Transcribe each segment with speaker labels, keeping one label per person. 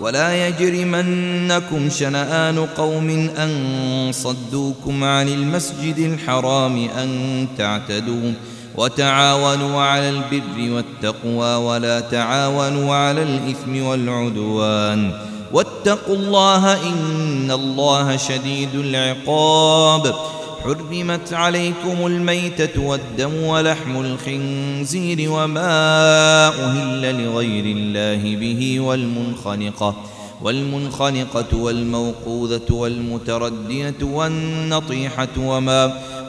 Speaker 1: ولا يجرمنكم شنآن قوم أن صدوكم عن المسجد الحرام أن تعتدوا وتعاونوا على البر والتقوى ولا تعاونوا على الإثم والعدوان. واتقوا الله إن الله شديد العقاب. حرمت عليكم الميتة والدم ولحم الخنزير وما أهل لغير الله به والمنخنقة والمنخنقة والموقوذة والمتردية والنطيحة وما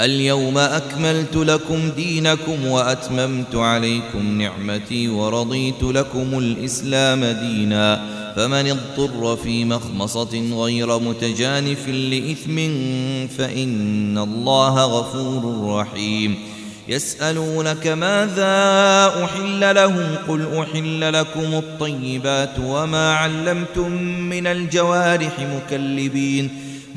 Speaker 1: اليوم أكملت لكم دينكم وأتممت عليكم نعمتي ورضيت لكم الإسلام دينا. فمن اضطر في مخمصة غير متجانف لإثم فإن الله غفور رحيم. يسألونك ماذا أحل لهم؟ قل أحل لكم الطيبات وما علمتم من الجوارح مكلبين.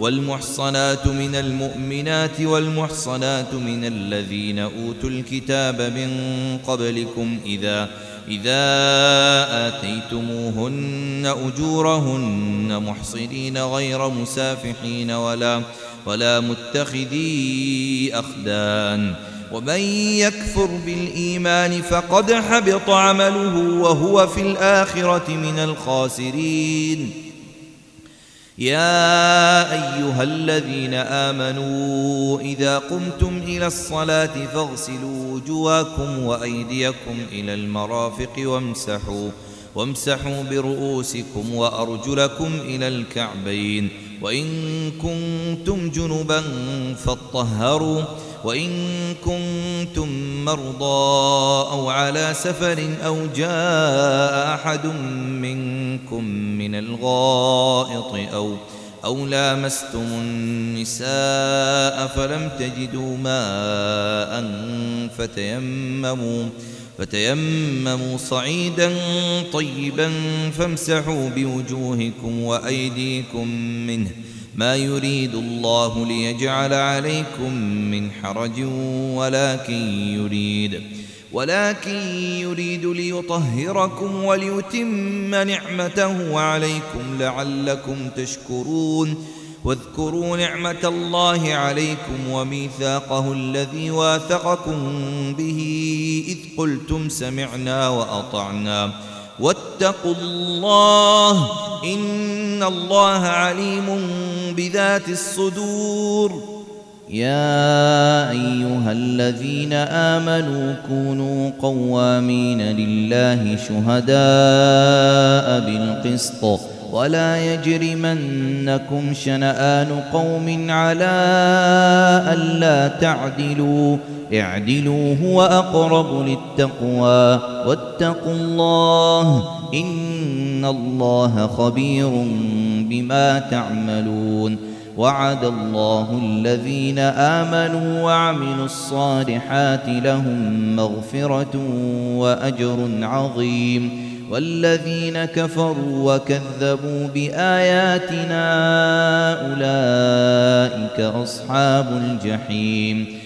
Speaker 1: والمحصنات من المؤمنات والمحصنات من الذين أوتوا الكتاب من قبلكم إذا إذا آتيتموهن أجورهن محصنين غير مسافحين ولا ولا متخذي أخدان. ومن يكفر بالإيمان فقد حبط عمله وهو في الآخرة من الخاسرين. يا أيها الذين آمنوا إذا قمتم إلى الصلاة فاغسلوا وجواكم وأيديكم إلى المرافق وامسحوا وامسحوا برؤوسكم وأرجلكم إلى الكعبين وإن كنتم جنبا فاطهروا وإن كنتم مرضى أو على سفر أو جاء أحد منكم من الغائط أو أو لامستم النساء فلم تجدوا ماء فتيمموا فتيمموا صعيدا طيبا فامسحوا بوجوهكم وأيديكم منه ما يريد الله ليجعل عليكم من حرج ولكن يريد ولكن يريد ليطهركم وليتم نعمته عليكم لعلكم تشكرون. واذكروا نعمة الله عليكم وميثاقه الذي واثقكم به إذ قلتم سمعنا وأطعنا. واتقوا الله إن الله عليم بذات الصدور. يا أيها الذين آمنوا كونوا قوامين لله شهداء بالقسط ولا يجرمنكم شنآن قوم على ألا تعدلوا. اعدلوا هو أقرب للتقوى واتقوا الله إن الله خبير بما تعملون. وعد الله الذين آمنوا وعملوا الصالحات لهم مغفرة وأجر عظيم. والذين كفروا وكذبوا بآياتنا أولئك أصحاب الجحيم.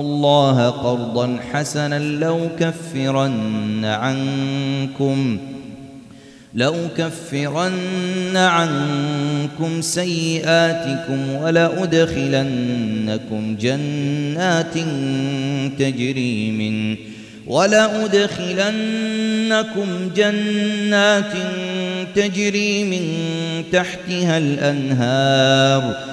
Speaker 1: الله قرضا حسنا لو كفرن عنكم لو كفرن عنكم سيئاتكم ولأدخلنكم جنات تجري من ولأدخلنكم جنات تجري من تحتها الأنهار.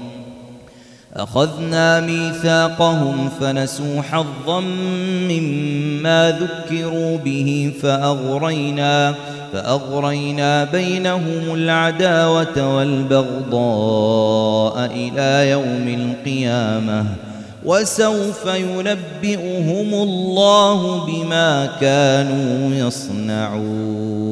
Speaker 1: أخذنا ميثاقهم فنسوا حظا مما ذكروا به فأغرينا فأغرينا بينهم العداوة والبغضاء إلى يوم القيامة وسوف ينبئهم الله بما كانوا يصنعون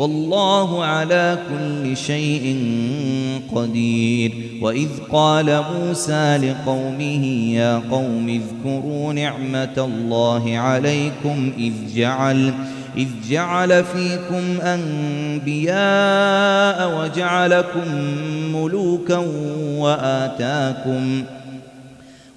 Speaker 1: والله على كل شيء قدير. وإذ قال موسى لقومه يا قوم اذكروا نعمة الله عليكم إذ جعل إذ جعل فيكم أنبياء وجعلكم ملوكا وآتاكم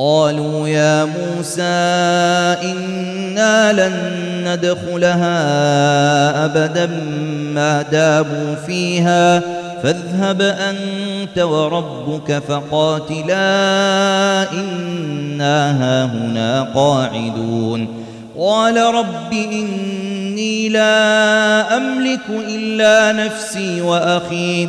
Speaker 1: قالوا يا موسى إنا لن ندخلها أبدا ما دابوا فيها فاذهب أنت وربك فقاتلا إنا هاهنا قاعدون. قال رب إني لا أملك إلا نفسي وأخي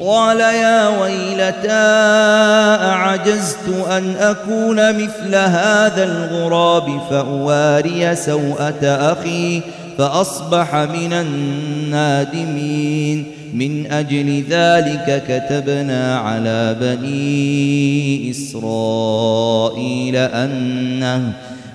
Speaker 1: قال يا ويلتى أعجزت أن أكون مثل هذا الغراب فأواري سوءة أخي فأصبح من النادمين. من أجل ذلك كتبنا على بني إسرائيل أنه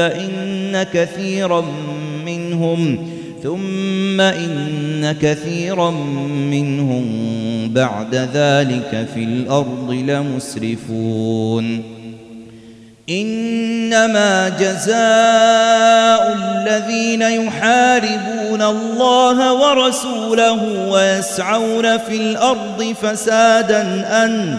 Speaker 1: إن كثيرا منهم ثم إن كثيرا منهم بعد ذلك في الأرض لمسرفون. إنما جزاء الذين يحاربون الله ورسوله ويسعون في الأرض فسادا أن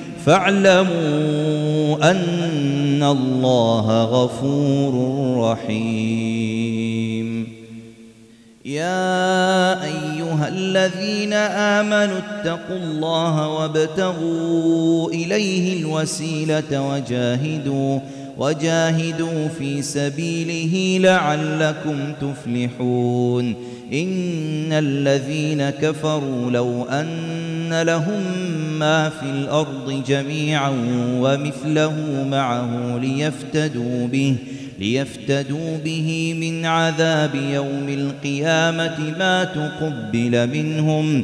Speaker 1: فاعلموا أن الله غفور رحيم. يا أيها الذين آمنوا اتقوا الله وابتغوا إليه الوسيلة وجاهدوا وجاهدوا في سبيله لعلكم تفلحون. إن الذين كفروا لو أن لهم ما في الأرض جميعا ومثله معه ليفتدوا به ليفتدوا به من عذاب يوم القيامة ما تقبل منهم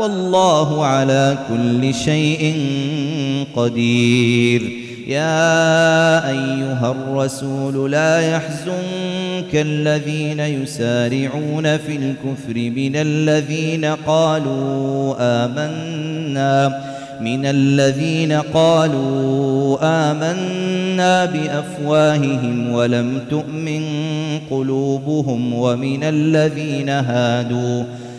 Speaker 1: والله على كل شيء قدير. يا أيها الرسول لا يحزنك الذين يسارعون في الكفر من الذين قالوا آمنا من الذين قالوا آمنا بأفواههم ولم تؤمن قلوبهم ومن الذين هادوا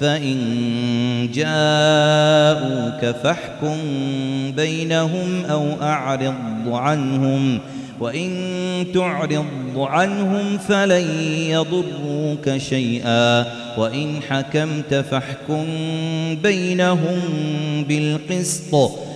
Speaker 1: فإن جاءوك فاحكم بينهم أو أعرض عنهم وإن تعرض عنهم فلن يضروك شيئا وإن حكمت فاحكم بينهم بالقسط.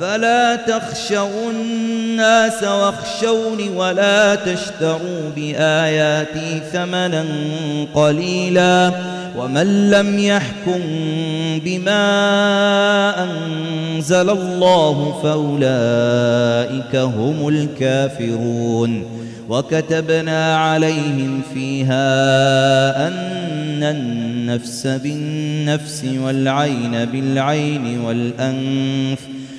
Speaker 1: فلا تخشوا الناس واخشوني ولا تشتروا بآياتي ثمنا قليلا ومن لم يحكم بما أنزل الله فأولئك هم الكافرون وكتبنا عليهم فيها أن النفس بالنفس والعين بالعين والأنف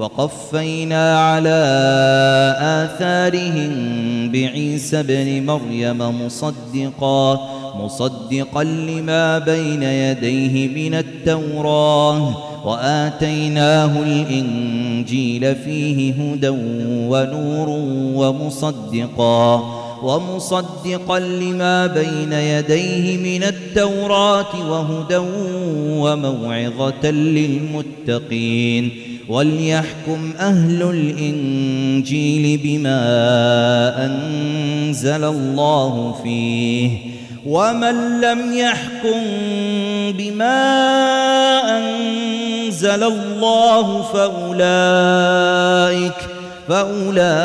Speaker 1: وقفينا على آثارهم بعيسى بن مريم مصدقا مصدقا لما بين يديه من التوراة وآتيناه الإنجيل فيه هدى ونور ومصدقا ومصدقا لما بين يديه من التوراة وهدى وموعظة للمتقين. وليحكم أهل الإنجيل بما أنزل الله فيه ومن لم يحكم بما أنزل الله فأولئك فأولئك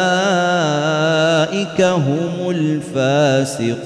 Speaker 1: هم الفاسقون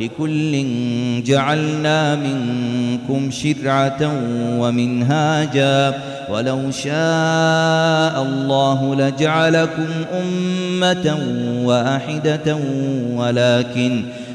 Speaker 1: لكل جعلنا منكم شرعة ومنهاجا ولو شاء الله لجعلكم أمة وأحدة ولكن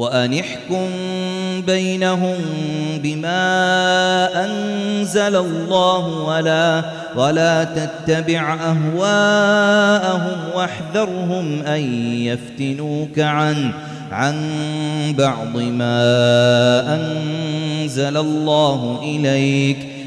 Speaker 1: وأن احكم بينهم بما أنزل الله ولا ولا تتبع أهواءهم واحذرهم أن يفتنوك عن عن بعض ما أنزل الله إليك.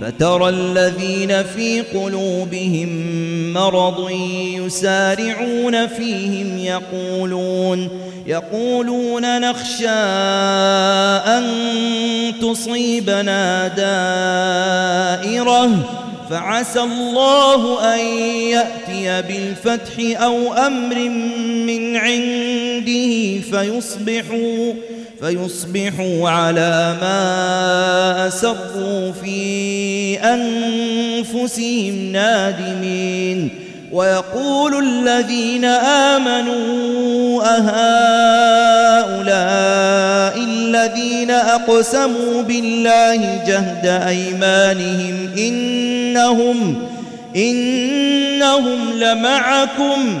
Speaker 1: فترى الذين في قلوبهم مرض يسارعون فيهم يقولون يقولون نخشى أن تصيبنا دائرة فعسى الله أن يأتي بالفتح أو أمر من عنده فيصبحوا فيصبحوا على ما أسروا في أنفسهم نادمين. ويقول الذين آمنوا أهؤلاء الذين أقسموا بالله جهد أيمانهم إنهم إنهم لمعكم.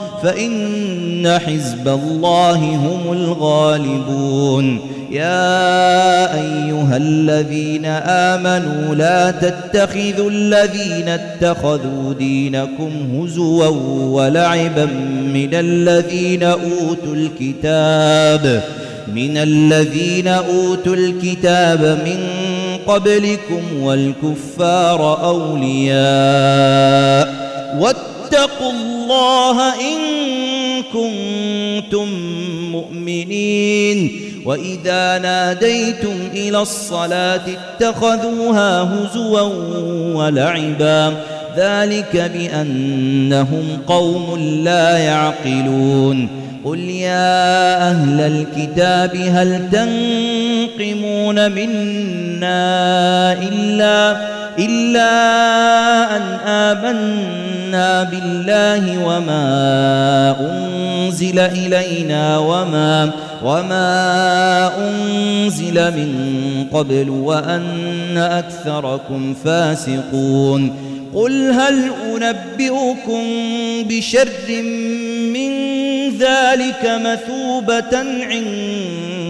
Speaker 1: فإن حزب الله هم الغالبون. يا أيها الذين آمنوا لا تتخذوا الذين اتخذوا دينكم هزوا ولعبا من الذين أوتوا الكتاب من الذين أوتوا الكتاب من قبلكم والكفار أولياء. واتقوا الله إن كنتم مؤمنين وإذا ناديتم إلى الصلاة اتخذوها هزوا ولعبا ذلك بأنهم قوم لا يعقلون قل يا أهل الكتاب هل تنقمون منا إلا إلا أن آمنا بالله وما أنزل إلينا وما وما أنزل من قبل وأن أكثركم فاسقون. قل هل أنبئكم بشر من ذلك مثوبة عند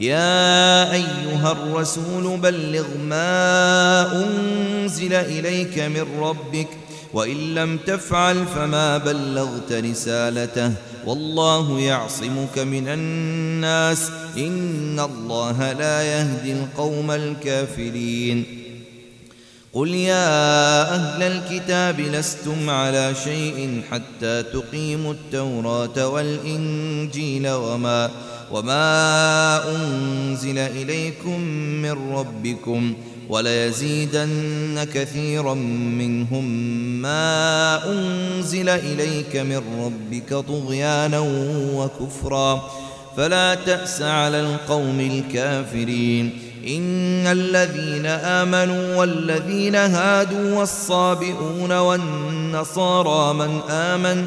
Speaker 1: يا أيها الرسول بلغ ما أنزل إليك من ربك وإن لم تفعل فما بلغت رسالته. والله يعصمك من الناس. إن الله لا يهدي القوم الكافرين. قل يا أهل الكتاب لستم على شيء حتى تقيموا التوراة والإنجيل وما وما أنزل إليكم من ربكم وليزيدن كثيرا منهم ما أنزل إليك من ربك طغيانا وكفرا فلا تأس على القوم الكافرين إن الذين آمنوا والذين هادوا والصابئون والنصارى من آمن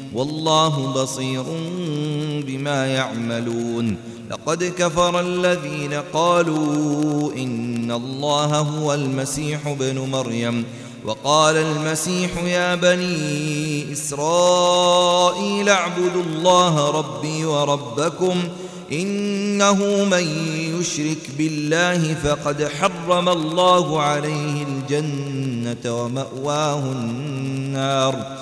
Speaker 1: والله بصير بما يعملون. لقد كفر الذين قالوا إن الله هو المسيح ابن مريم. وقال المسيح يا بني إسرائيل اعبدوا الله ربي وربكم إنه من يشرك بالله فقد حرم الله عليه الجنة ومأواه النار.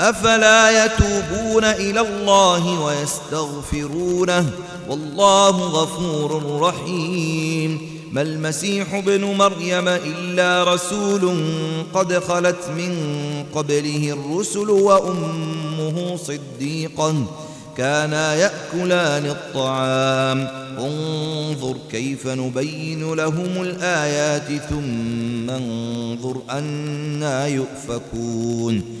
Speaker 1: أفلا يتوبون إلى الله ويستغفرونه والله غفور رحيم ما المسيح ابن مريم إلا رسول قد خلت من قبله الرسل وأمه صديقا كانا يأكلان الطعام انظر كيف نبين لهم الآيات ثم انظر أنا يؤفكون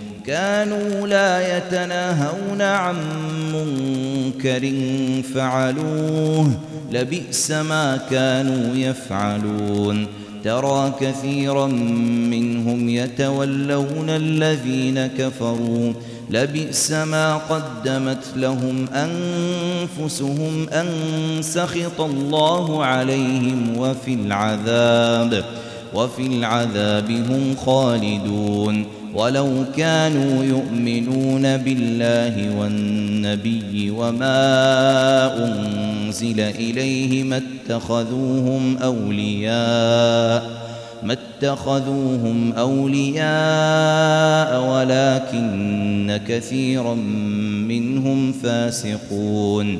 Speaker 1: كانوا لا يتناهون عن منكر فعلوه لبئس ما كانوا يفعلون. ترى كثيرا منهم يتولون الذين كفروا لبئس ما قدمت لهم أنفسهم أن سخط الله عليهم وفي العذاب وفي العذاب هم خالدون. ولو كانوا يؤمنون بالله والنبي وما أنزل إليه ما اتخذوهم أولياء ما اتخذوهم أولياء ولكن كثيرا منهم فاسقون.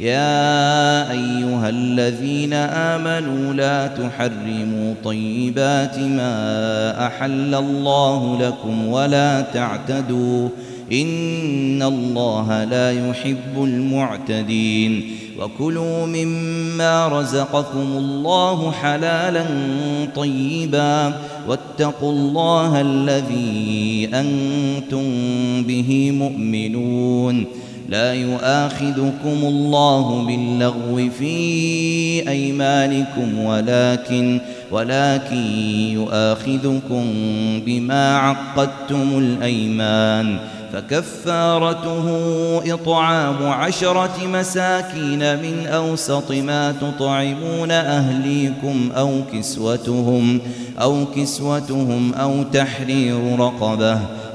Speaker 1: يا أيها الذين آمنوا لا تحرموا طيبات ما أحل الله لكم ولا تعتدوا إن الله لا يحب المعتدين وكلوا مما رزقكم الله حلالا طيبا واتقوا الله الذي أنتم به مؤمنون لا يؤاخذكم الله باللغو في أيمانكم ولكن ولكن يؤاخذكم بما عقدتم الأيمان. فكفارته إطعام عشرة مساكين من أوسط ما تطعمون أهليكم أو كسوتهم أو كسوتهم أو تحرير رقبة.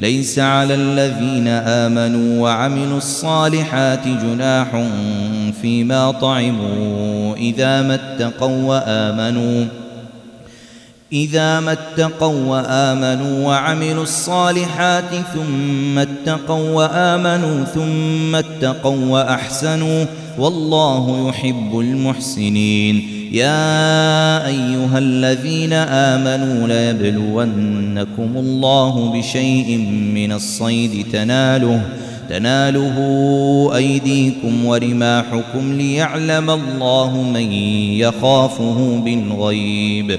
Speaker 1: ليس على الذين آمنوا وعملوا الصالحات جناح فيما طعموا إذا ما اتقوا وآمنوا إذا ما اتقوا وآمنوا وعملوا الصالحات ثم اتقوا وآمنوا ثم اتقوا وأحسنوا والله يحب المحسنين. يا أيها الذين آمنوا ليبلونكم الله بشيء من الصيد تناله تناله أيديكم ورماحكم ليعلم الله من يخافه بالغيب.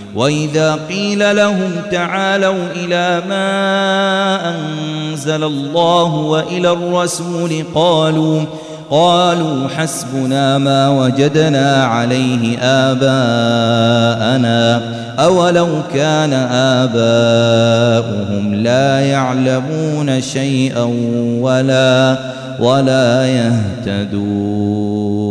Speaker 1: وإذا قيل لهم تعالوا إلى ما أنزل الله وإلى الرسول قالوا قالوا حسبنا ما وجدنا عليه آباءنا أولو كان آباؤهم لا يعلمون شيئا ولا ولا يهتدون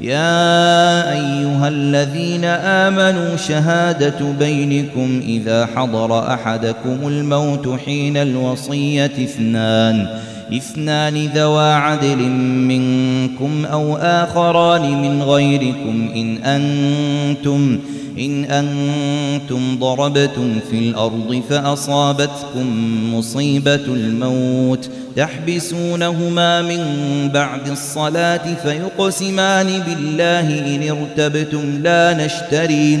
Speaker 1: يا أيها الذين آمنوا شهادة بينكم إذا حضر أحدكم الموت حين الوصية اثنان. اثنان ذوى عدل منكم أو آخران من غيركم إن أنتم إن أنتم ضربتم في الأرض فأصابتكم مصيبة الموت. تحبسونهما من بعد الصلاة فيقسمان بالله إن ارتبتم لا نشتري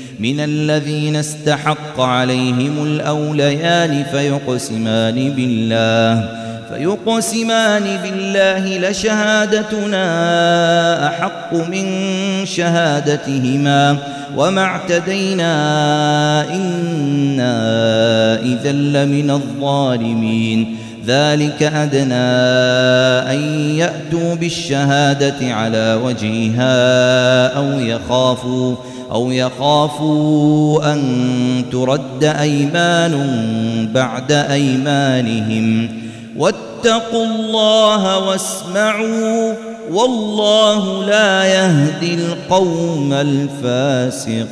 Speaker 1: من الذين استحق عليهم الأوليان فيقسمان بالله فيقسمان بالله لشهادتنا أحق من شهادتهما وما اعتدينا إنا إذا لمن الظالمين. ذلك أدنى أن يأتوا بالشهادة على وجهها أو يخافوا أو يخافوا أن ترد أيمان بعد أيمانهم. واتقوا الله واسمعوا والله لا يهدي القوم الفاسقين.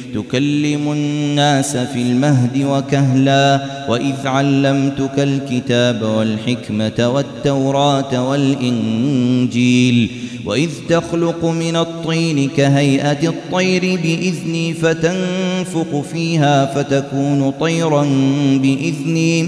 Speaker 1: تكلم الناس في المهد وكهلا وإذ علمتك الكتاب والحكمة والتوراة والإنجيل وإذ تخلق من الطين كهيئة الطير بإذني فتنفق فيها فتكون طيرا بإذني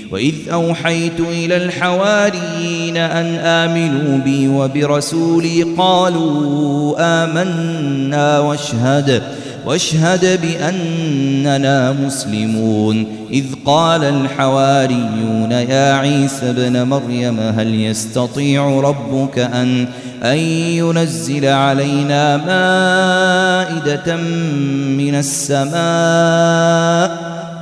Speaker 1: وإذ أوحيت إلى الحواريين أن آمنوا بي وبرسولي قالوا آمنا واشهد واشهد بأننا مسلمون. إذ قال الحواريون يا عيسى ابن مريم هل يستطيع ربك أن أن ينزل علينا مائدة من السماء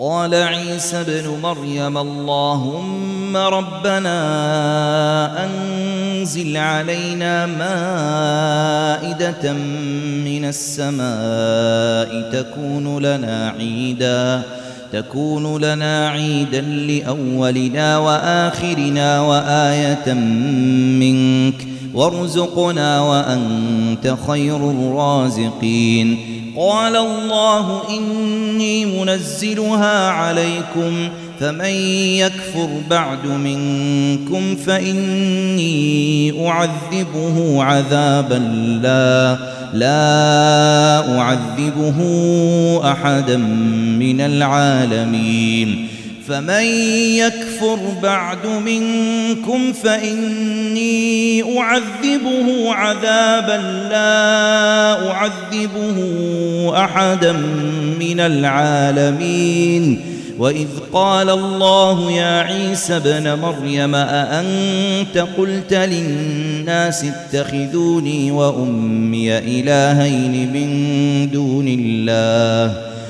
Speaker 1: قال عيسى ابن مريم اللهم ربنا أنزل علينا مائدة من السماء تكون لنا عيداً تكون لنا عيدا لأولنا وآخرنا وآية منك وارزقنا وأنت خير الرازقين. قال الله إني منزلها عليكم فمن يكفر بعد منكم فإني أعذبه عذابا لا لا أعذبه أحدا من العالمين. فمن يكفر بعد منكم فإني أعذبه عذابا لا أعذبه أحدا من العالمين. وإذ قال الله يا عيسى ابن مريم أأنت قلت للناس اتخذوني وأمي إلهين من دون الله؟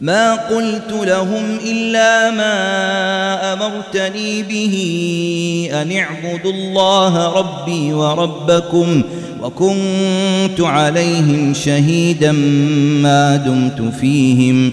Speaker 1: ما قلت لهم إلا ما أمرتني به أن اعبدوا الله ربي وربكم وكنت عليهم شهيدا ما دمت فيهم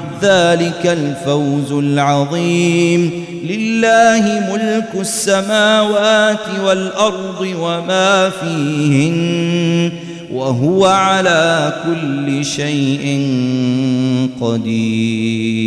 Speaker 1: ذلك الفوز العظيم. لله ملك السماوات والأرض وما فيهن وهو على كل شيء قدير.